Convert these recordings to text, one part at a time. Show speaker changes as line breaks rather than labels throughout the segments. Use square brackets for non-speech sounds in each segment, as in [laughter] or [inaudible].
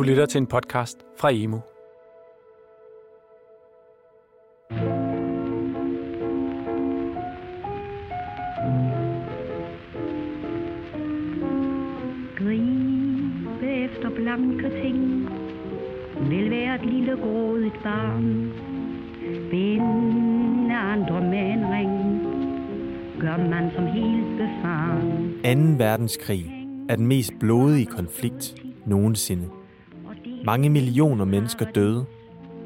Du lytter til en podcast fra Emo.
Gribe efter blanke ting Vil være et lille grådigt barn Binde andre med en ring Gør man som helt befaren
2. verdenskrig er den mest blodige konflikt nogensinde. Mange millioner mennesker døde.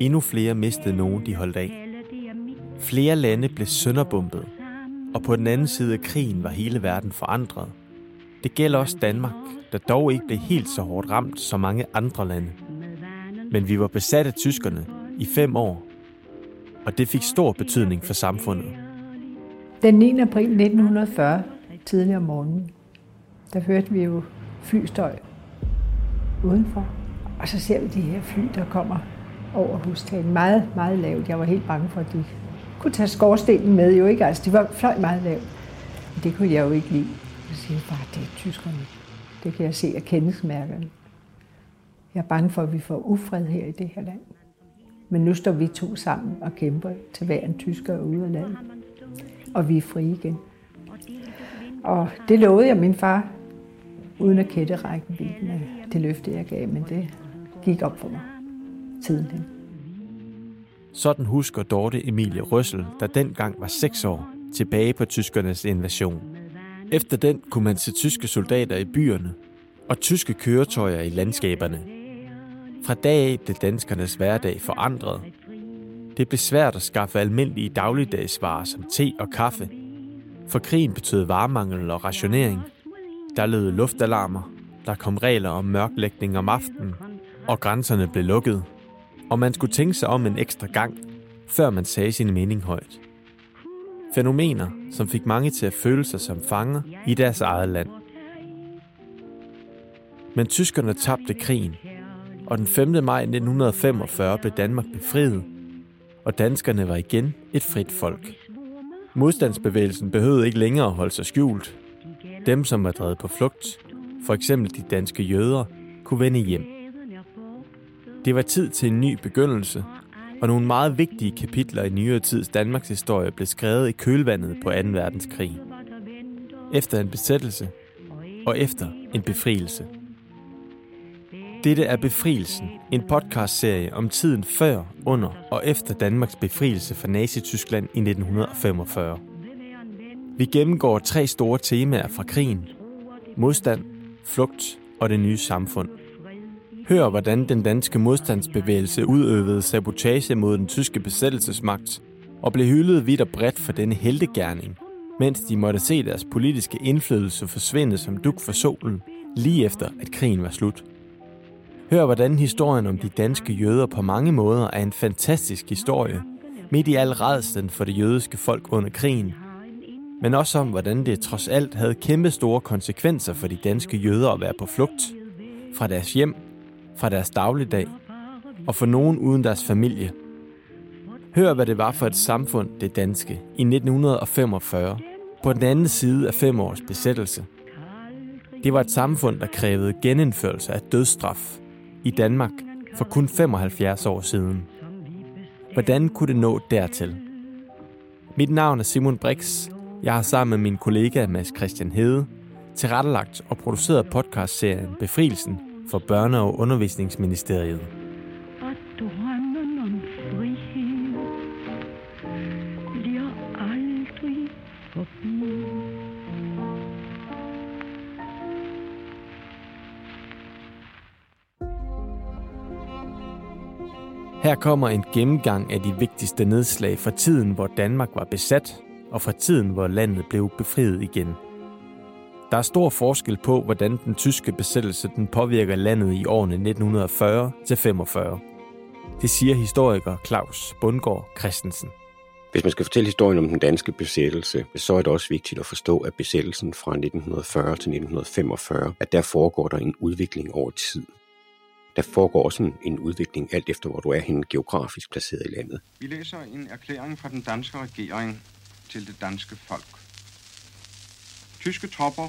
Endnu flere mistede nogen, de holdt af. Flere lande blev sønderbumpet, og på den anden side af krigen var hele verden forandret. Det gælder også Danmark, der dog ikke blev helt så hårdt ramt som mange andre lande. Men vi var besat af tyskerne i fem år, og det fik stor betydning for samfundet.
Den 9. april 1940, tidligere om morgenen, der hørte vi jo flystøj udenfor. Og så ser vi de her fly, der kommer over hustagen. Meget, meget lavt. Jeg var helt bange for, at de kunne tage skorstenen med. Jo ikke? Altså, de var fløj meget lavt. Men det kunne jeg jo ikke lide. Jeg siger bare, det er tyskerne. Det kan jeg se af kendelsmærkerne. Jeg er bange for, at vi får ufred her i det her land. Men nu står vi to sammen og kæmper til hver en tysker ude af landet. Og vi er frie igen. Og det lovede jeg min far, uden at kætte rækken, det løfte, jeg gav, men det gik op for mig tiden.
Sådan husker Dorte Emilie Røssel, der dengang var 6 år, tilbage på tyskernes invasion. Efter den kunne man se tyske soldater i byerne og tyske køretøjer i landskaberne. Fra dag af blev danskernes hverdag forandret. Det blev svært at skaffe almindelige dagligdagsvarer som te og kaffe, for krigen betød varemangel og rationering. Der lød luftalarmer, der kom regler om mørklægning om aftenen, og grænserne blev lukket. Og man skulle tænke sig om en ekstra gang, før man sagde sin mening højt. Fænomener, som fik mange til at føle sig som fanger i deres eget land. Men tyskerne tabte krigen, og den 5. maj 1945 blev Danmark befriet, og danskerne var igen et frit folk. Modstandsbevægelsen behøvede ikke længere at holde sig skjult. Dem, som var drevet på flugt, for eksempel de danske jøder, kunne vende hjem. Det var tid til en ny begyndelse, og nogle meget vigtige kapitler i nyere tids Danmarks historie blev skrevet i kølvandet på 2. verdenskrig. Efter en besættelse og efter en befrielse. Dette er Befrielsen, en podcastserie om tiden før, under og efter Danmarks befrielse fra Nazi-Tyskland i 1945. Vi gennemgår tre store temaer fra krigen. Modstand, flugt og det nye samfund. Hør, hvordan den danske modstandsbevægelse udøvede sabotage mod den tyske besættelsesmagt og blev hyldet vidt og bredt for denne heltegærning, mens de måtte se deres politiske indflydelse forsvinde som duk for solen, lige efter at krigen var slut. Hør, hvordan historien om de danske jøder på mange måder er en fantastisk historie, midt i al redslen for det jødiske folk under krigen, men også om, hvordan det trods alt havde kæmpe store konsekvenser for de danske jøder at være på flugt fra deres hjem, fra deres dagligdag og for nogen uden deres familie. Hør, hvad det var for et samfund, det danske, i 1945, på den anden side af fem års besættelse. Det var et samfund, der krævede genindførelse af dødsstraf i Danmark for kun 75 år siden. Hvordan kunne det nå dertil? Mit navn er Simon Brix. Jeg har sammen med min kollega Mads Christian Hede tilrettelagt og produceret podcastserien Befrielsen for Børne- og Undervisningsministeriet.
Og drømmen om frihed bliver aldrig forbi.
Her kommer en gennemgang af de vigtigste nedslag fra tiden, hvor Danmark var besat, og fra tiden, hvor landet blev befriet igen. Der er stor forskel på, hvordan den tyske besættelse den påvirker landet i årene 1940-45. Det siger historiker Claus Bundgaard Christensen.
Hvis man skal fortælle historien om den danske besættelse, så er det også vigtigt at forstå, at besættelsen fra 1940 til 1945, at der foregår der en udvikling over tid. Der foregår også en, en udvikling alt efter, hvor du er henne geografisk placeret i landet.
Vi læser en erklæring fra den danske regering til det danske folk. Tyske tropper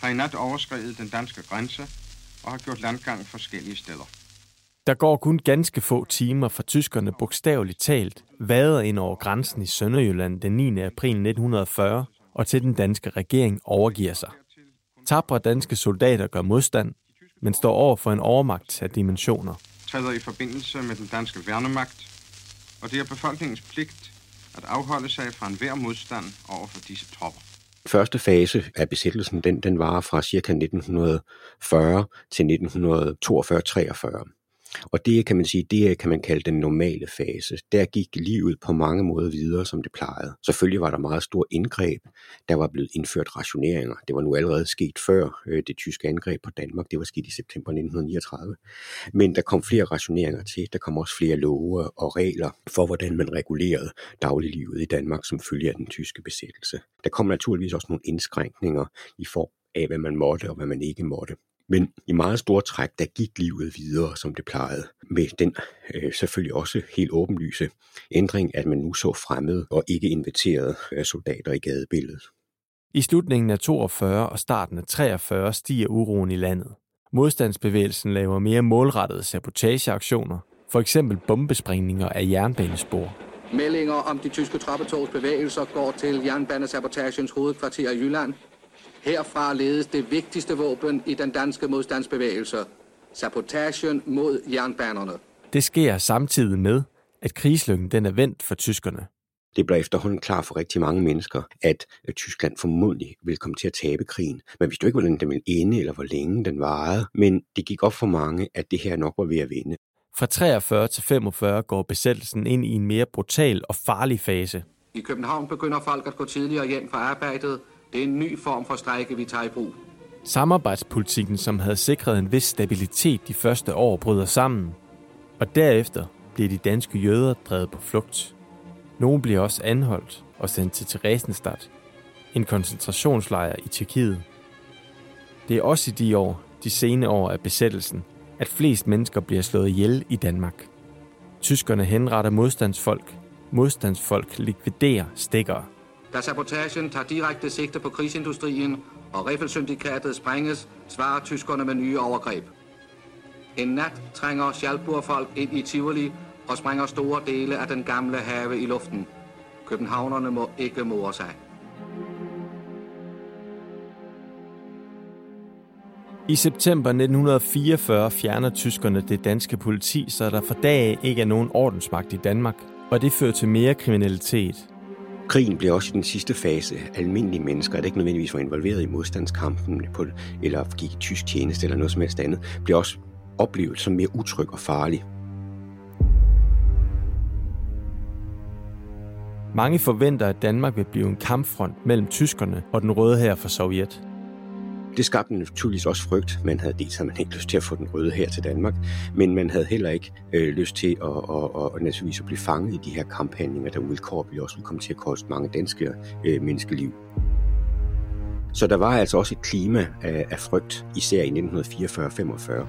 har i nat overskrevet den danske grænse og har gjort landgang forskellige steder.
Der går kun ganske få timer, fra tyskerne bogstaveligt talt vader ind over grænsen i Sønderjylland den 9. april 1940, og til den danske regering overgiver sig. Tabre danske soldater gør modstand, men står over for en overmagt af dimensioner.
Træder i forbindelse med den danske værnemagt, og det er befolkningens pligt at afholde sig fra enhver modstand over for disse tropper.
Første fase af besættelsen, den, den varer fra ca. 1940 til 1942-43. Og det kan man sige, det kan man kalde den normale fase. Der gik livet på mange måder videre, som det plejede. Selvfølgelig var der meget stor indgreb. Der var blevet indført rationeringer. Det var nu allerede sket før øh, det tyske angreb på Danmark. Det var sket i september 1939. Men der kom flere rationeringer til. Der kom også flere love og regler for, hvordan man regulerede dagliglivet i Danmark som følge af den tyske besættelse. Der kom naturligvis også nogle indskrænkninger i form af, hvad man måtte og hvad man ikke måtte. Men i meget store træk, der gik livet videre, som det plejede, med den øh, selvfølgelig også helt åbenlyse ændring, at man nu så fremmede og ikke inviterede øh, soldater i gadebilledet.
I slutningen af 42 og starten af 43 stiger uroen i landet. Modstandsbevægelsen laver mere målrettede sabotageaktioner, for eksempel bombesprængninger af jernbanespor.
Meldinger om de tyske troppetogs bevægelser går til jernbanesabotagens hovedkvarter i Jylland, Herfra ledes det vigtigste våben i den danske modstandsbevægelse. Sabotagen mod jernbanerne.
Det sker samtidig med, at krigslykken den er vendt for tyskerne.
Det blev efterhånden klar for rigtig mange mennesker, at Tyskland formodentlig ville komme til at tabe krigen. Man vidste jo ikke, hvordan den ville ende, eller hvor længe den varede, men det gik op for mange, at det her nok var ved at vinde.
Fra 43 til 45 går besættelsen ind i en mere brutal og farlig fase.
I København begynder folk at gå tidligere hjem fra arbejdet, det er en ny form for strække, vi tager i brug.
Samarbejdspolitikken, som havde sikret en vis stabilitet de første år, bryder sammen. Og derefter bliver de danske jøder drevet på flugt. Nogle bliver også anholdt og sendt til Theresienstadt, en koncentrationslejr i Tjekkiet. Det er også i de år, de sene år af besættelsen, at flest mennesker bliver slået ihjel i Danmark. Tyskerne henretter modstandsfolk. Modstandsfolk likviderer stikkere.
Da sabotagen tager direkte sigte på krigsindustrien og Riffelsyndikatet sprænges, svarer tyskerne med nye overgreb. En nat trænger Schalburg-folk ind i Tivoli og sprænger store dele af den gamle have i luften. Københavnerne må ikke more sig.
I september 1944 fjerner tyskerne det danske politi, så der for dag ikke er nogen ordensmagt i Danmark, og det fører til mere kriminalitet.
Krigen blev også i den sidste fase almindelige mennesker, der ikke nødvendigvis var involveret i modstandskampen på, eller gik i tysk tjeneste eller noget som helst andet, blev også oplevet som mere utryg og farlig.
Mange forventer, at Danmark vil blive en kampfront mellem tyskerne og den røde her for Sovjet.
Det skabte naturligvis også frygt. Man havde dels havde man ikke lyst til at få den røde her til Danmark, men man havde heller ikke øh, lyst til at, at, at, og naturligvis at blive fanget i de her kamphandlinger, der vilkårligt også ville komme til at koste mange danske øh, menneskeliv. Så der var altså også et klima af, af frygt, især i 1944-45.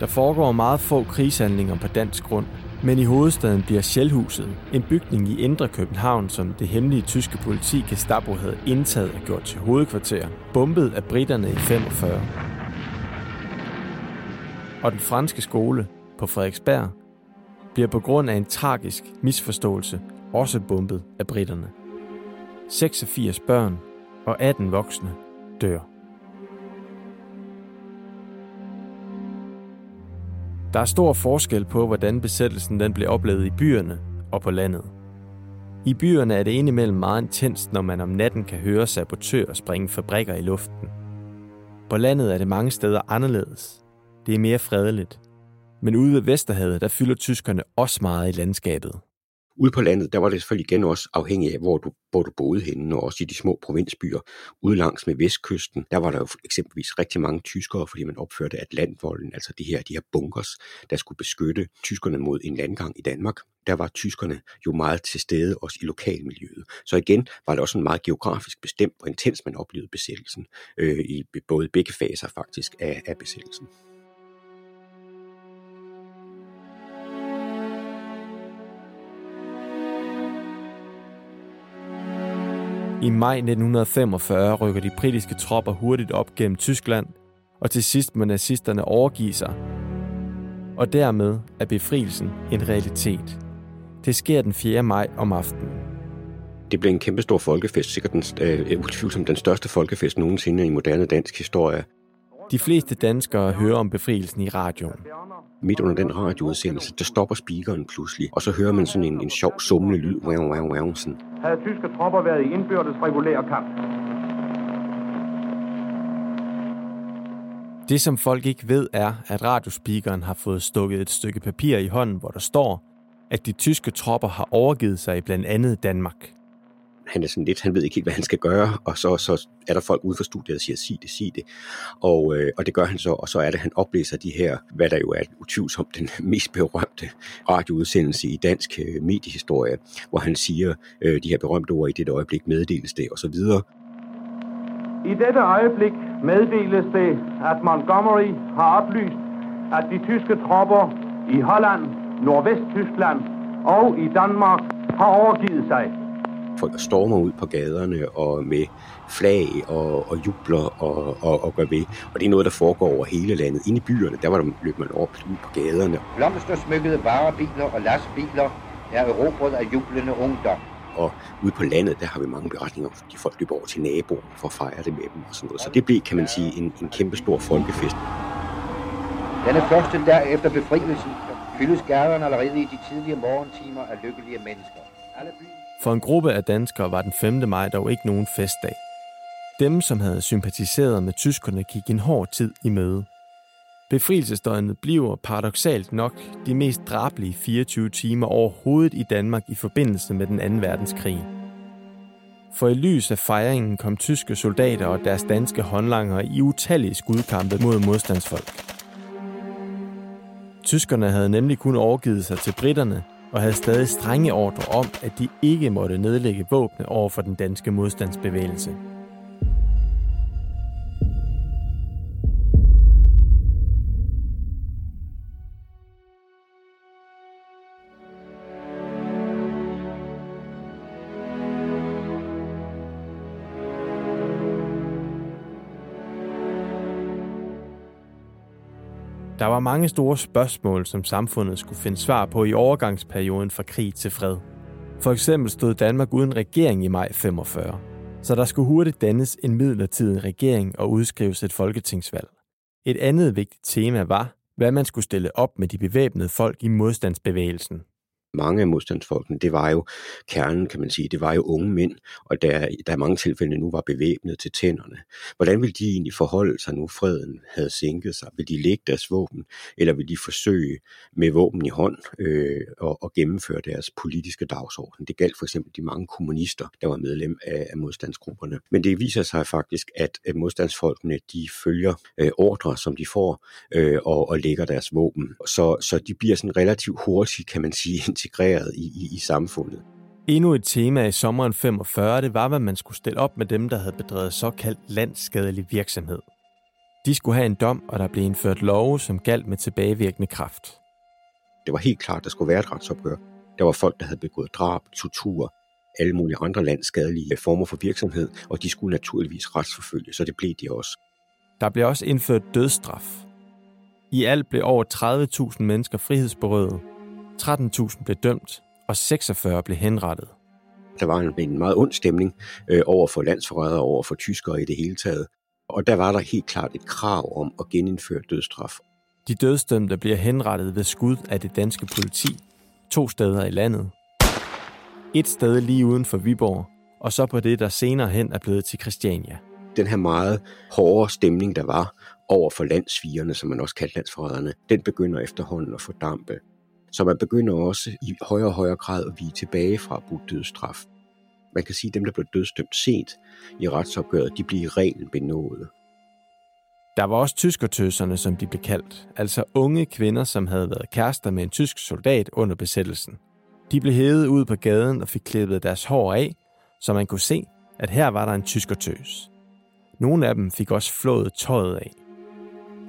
Der foregår meget få krigshandlinger på dansk grund, men i hovedstaden bliver Sjælhuset, en bygning i Indre København, som det hemmelige tyske politi Gestapo havde indtaget og gjort til hovedkvarter, bombet af britterne i 45. Og den franske skole på Frederiksberg bliver på grund af en tragisk misforståelse også bombet af britterne. 86 børn og 18 voksne dør. Der er stor forskel på, hvordan besættelsen den blev oplevet i byerne og på landet. I byerne er det indimellem meget intenst, når man om natten kan høre sabotører springe fabrikker i luften. På landet er det mange steder anderledes. Det er mere fredeligt. Men ude ved Vesterhavet, der fylder tyskerne også meget i landskabet.
Ude på landet, der var det selvfølgelig igen også afhængig af, hvor du, hvor du boede henne, og også i de små provinsbyer. Ude langs med vestkysten, der var der jo eksempelvis rigtig mange tyskere, fordi man opførte Atlantvolden, altså de her, de her bunkers, der skulle beskytte tyskerne mod en landgang i Danmark. Der var tyskerne jo meget til stede også i lokalmiljøet. Så igen var det også en meget geografisk bestemt, hvor intens man oplevede besættelsen, øh, i både begge faser faktisk af, af besættelsen.
I maj 1945 rykker de britiske tropper hurtigt op gennem Tyskland, og til sidst må nazisterne overgive sig. Og dermed er befrielsen en realitet. Det sker den 4. maj om aftenen.
Det blev en kæmpe stor folkefest, sikkert den, øh, utvivlsomt den største folkefest nogensinde i moderne dansk historie.
De fleste danskere hører om befrielsen i radioen.
Midt under den radioudsendelse, der stopper speakeren pludselig, og så hører man sådan en, en sjov summende lyd. Wow, wow, wow, sådan.
Havde tyske tropper været i indbyrdes regulær kamp,
Det, som folk ikke ved, er, at radiospeakeren har fået stukket et stykke papir i hånden, hvor der står, at de tyske tropper har overgivet sig i blandt andet Danmark.
Han er sådan lidt, han ved ikke helt, hvad han skal gøre, og så, så er der folk ude for studiet, der siger, sig det, sig det. Og, øh, og det gør han så, og så er det, han oplæser de her, hvad der jo er utvivlsomt den [laughs] mest berømte radioudsendelse i dansk øh, mediehistorie, hvor han siger øh, de her berømte ord i det øjeblik meddeles det, og så videre.
I dette øjeblik meddeles det, at Montgomery har oplyst, at de tyske tropper i Holland, Nordvest-Tyskland og i Danmark har overgivet sig.
Folk der stormer ud på gaderne og med flag og, og jubler og, og, og gør ved. Og det er noget, der foregår over hele landet. Inde i byerne, der var der løb man op ud på gaderne.
Blomstersmykkede varebiler og lastbiler er erobret af jublende ungdom.
Og ude på landet, der har vi mange beretninger om, at folk løber over til naboen for at fejre det med dem og sådan noget. Så det blev, kan man sige, en, en kæmpe stor folkefest.
Denne første der efter befrielsen fyldes gaderne allerede i de tidlige morgentimer af lykkelige mennesker. Alle
for en gruppe af danskere var den 5. maj dog ikke nogen festdag. Dem, som havde sympatiseret med tyskerne, gik en hård tid i møde. Befrielsesdøgnet bliver paradoxalt nok de mest drablige 24 timer overhovedet i Danmark i forbindelse med den 2. verdenskrig. For i lys af fejringen kom tyske soldater og deres danske håndlangere i utallige skudkampe mod modstandsfolk. Tyskerne havde nemlig kun overgivet sig til britterne og havde stadig strenge ordre om, at de ikke måtte nedlægge våbne over for den danske modstandsbevægelse. Var mange store spørgsmål, som samfundet skulle finde svar på i overgangsperioden fra krig til fred. For eksempel stod Danmark uden regering i maj 45, så der skulle hurtigt dannes en midlertidig regering og udskrives et folketingsvalg. Et andet vigtigt tema var, hvad man skulle stille op med de bevæbnede folk i modstandsbevægelsen
mange af modstandsfolkene, det var jo kernen, kan man sige, det var jo unge mænd, og der, der i mange tilfælde nu var bevæbnet til tænderne. Hvordan vil de egentlig forholde sig nu, freden havde sænket sig? Vil de lægge deres våben, eller vil de forsøge med våben i hånd øh, og, og gennemføre deres politiske dagsorden? Det galt for eksempel de mange kommunister, der var medlem af, af modstandsgrupperne. Men det viser sig faktisk, at, at modstandsfolkene, de følger øh, ordre, som de får, øh, og, og lægger deres våben. Så, så de bliver sådan relativt hurtigt, kan man sige, [laughs] integreret i, i, i samfundet.
Endnu et tema i sommeren 45, det var, hvad man skulle stille op med dem, der havde bedrevet såkaldt landskadelig virksomhed. De skulle have en dom, og der blev indført love, som galt med tilbagevirkende kraft.
Det var helt klart, der skulle være et retsopgør. Der var folk, der havde begået drab, tortur, alle mulige andre landskadelige former for virksomhed, og de skulle naturligvis retsforfølge, så det blev de også.
Der blev også indført dødsstraf. I alt blev over 30.000 mennesker frihedsberøvet, 13.000 blev dømt, og 46 blev henrettet.
Der var en, meget ond stemning øh, over for landsforrædere, over for tyskere i det hele taget. Og der var der helt klart et krav om at genindføre dødsstraf.
De dødsdømte bliver henrettet ved skud af det danske politi to steder i landet. Et sted lige uden for Viborg, og så på det, der senere hen er blevet til Christiania.
Den her meget hårde stemning, der var over for landsvigerne, som man også kaldte landsforræderne, den begynder efterhånden at fordampe. Så man begynder også i højere og højere grad at vige tilbage fra at bruge dødsstraf. Man kan sige, at dem, der blev dødsdømt sent i retsopgøret, de bliver i reglen benådet.
Der var også tyskertøserne, som de blev kaldt, altså unge kvinder, som havde været kærester med en tysk soldat under besættelsen. De blev hævet ud på gaden og fik klippet deres hår af, så man kunne se, at her var der en tyskertøs. Nogle af dem fik også flået tøjet af.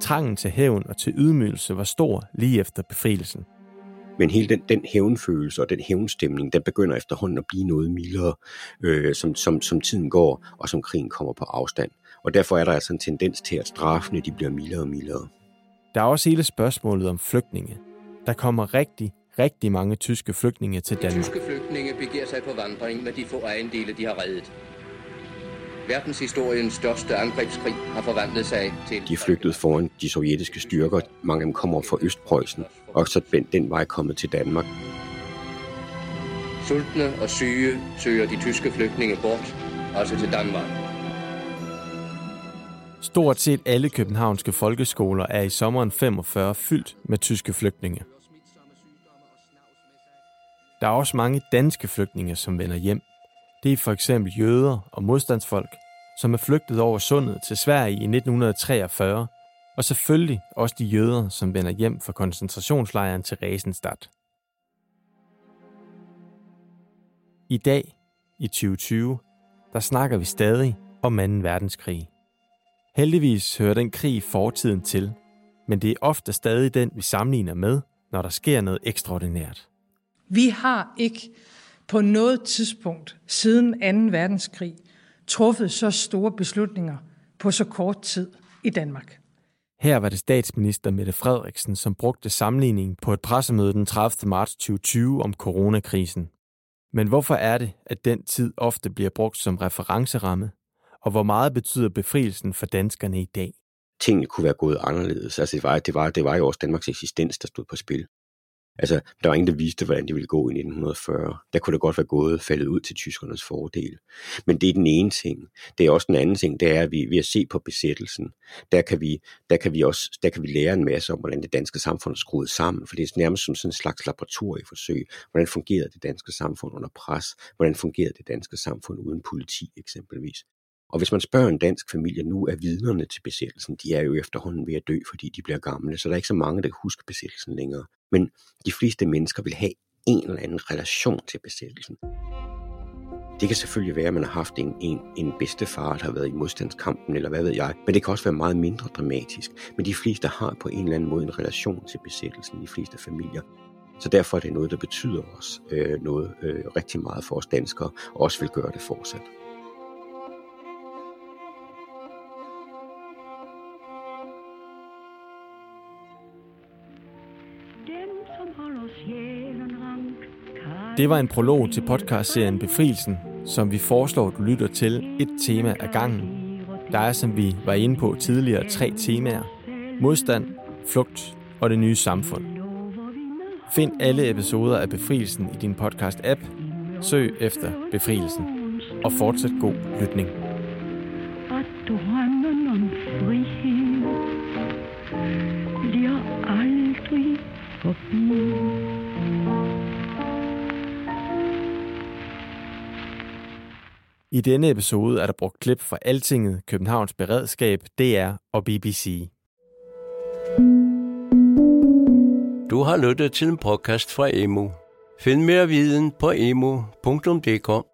Trangen til hævn og til ydmygelse var stor lige efter befrielsen.
Men hele den, den hævnfølelse og den hævnstemning, den begynder efterhånden at blive noget mildere, øh, som, som, som tiden går, og som krigen kommer på afstand. Og derfor er der altså en tendens til, at straffene de bliver mildere og mildere.
Der er også hele spørgsmålet om flygtninge. Der kommer rigtig, rigtig mange tyske flygtninge til Danmark.
Tyske flygtninge begiver sig på vandring med de få ejendele, de har reddet. Verdenshistoriens største angrebskrig har forvandlet sig til...
De flygtet foran de sovjetiske styrker. Mange af dem kommer fra Østpreussen, og så den, den vej kommet til Danmark.
Sultne og syge søger de tyske flygtninge bort, altså til Danmark.
Stort set alle københavnske folkeskoler er i sommeren 45 fyldt med tyske flygtninge. Der er også mange danske flygtninge, som vender hjem. Det er for eksempel jøder og modstandsfolk, som er flygtet over sundet til Sverige i 1943, og selvfølgelig også de jøder, som vender hjem fra koncentrationslejren til Resenstadt. I dag, i 2020, der snakker vi stadig om 2. verdenskrig. Heldigvis hører den krig fortiden til, men det er ofte stadig den, vi sammenligner med, når der sker noget ekstraordinært.
Vi har ikke på noget tidspunkt siden 2. verdenskrig truffet så store beslutninger på så kort tid i Danmark.
Her var det statsminister Mette Frederiksen, som brugte sammenligningen på et pressemøde den 30. marts 2020 om coronakrisen. Men hvorfor er det, at den tid ofte bliver brugt som referenceramme? Og hvor meget betyder befrielsen for danskerne i dag?
Tingene kunne være gået anderledes. Altså det var, det var, det var jo også Danmarks eksistens, der stod på spil. Altså, der var ingen, der vidste, hvordan det ville gå i 1940. Der kunne det godt være gået faldet ud til tyskernes fordel. Men det er den ene ting. Det er også den anden ting, det er, at vi ved at se på besættelsen, der kan vi, der kan vi også der kan vi lære en masse om, hvordan det danske samfund er skruet sammen. For det er nærmest som sådan en slags laboratorieforsøg. Hvordan fungerede det danske samfund under pres? Hvordan fungerede det danske samfund uden politi eksempelvis? Og hvis man spørger en dansk familie nu, er vidnerne til besættelsen, de er jo efterhånden ved at dø, fordi de bliver gamle, så der er ikke så mange, der husker besættelsen længere. Men de fleste mennesker vil have en eller anden relation til besættelsen. Det kan selvfølgelig være, at man har haft en, en, en bedstefar, der har været i modstandskampen, eller hvad ved jeg. Men det kan også være meget mindre dramatisk. Men de fleste har på en eller anden måde en relation til besættelsen, de fleste familier. Så derfor er det noget, der betyder os øh, noget øh, rigtig meget for os danskere, og også vil gøre det fortsat.
Det var en prolog til podcastserien Befrielsen, som vi foreslår, du lytter til et tema ad gangen. Der er, som vi var inde på tidligere, tre temaer. Modstand, flugt og det nye samfund. Find alle episoder af Befrielsen i din podcast-app. Søg efter Befrielsen. Og fortsæt god lytning. I denne episode er der brugt klip fra Altinget, Københavns Beredskab, DR og BBC.
Du har lyttet til en podcast fra Emo. Find mere viden på emo.dk.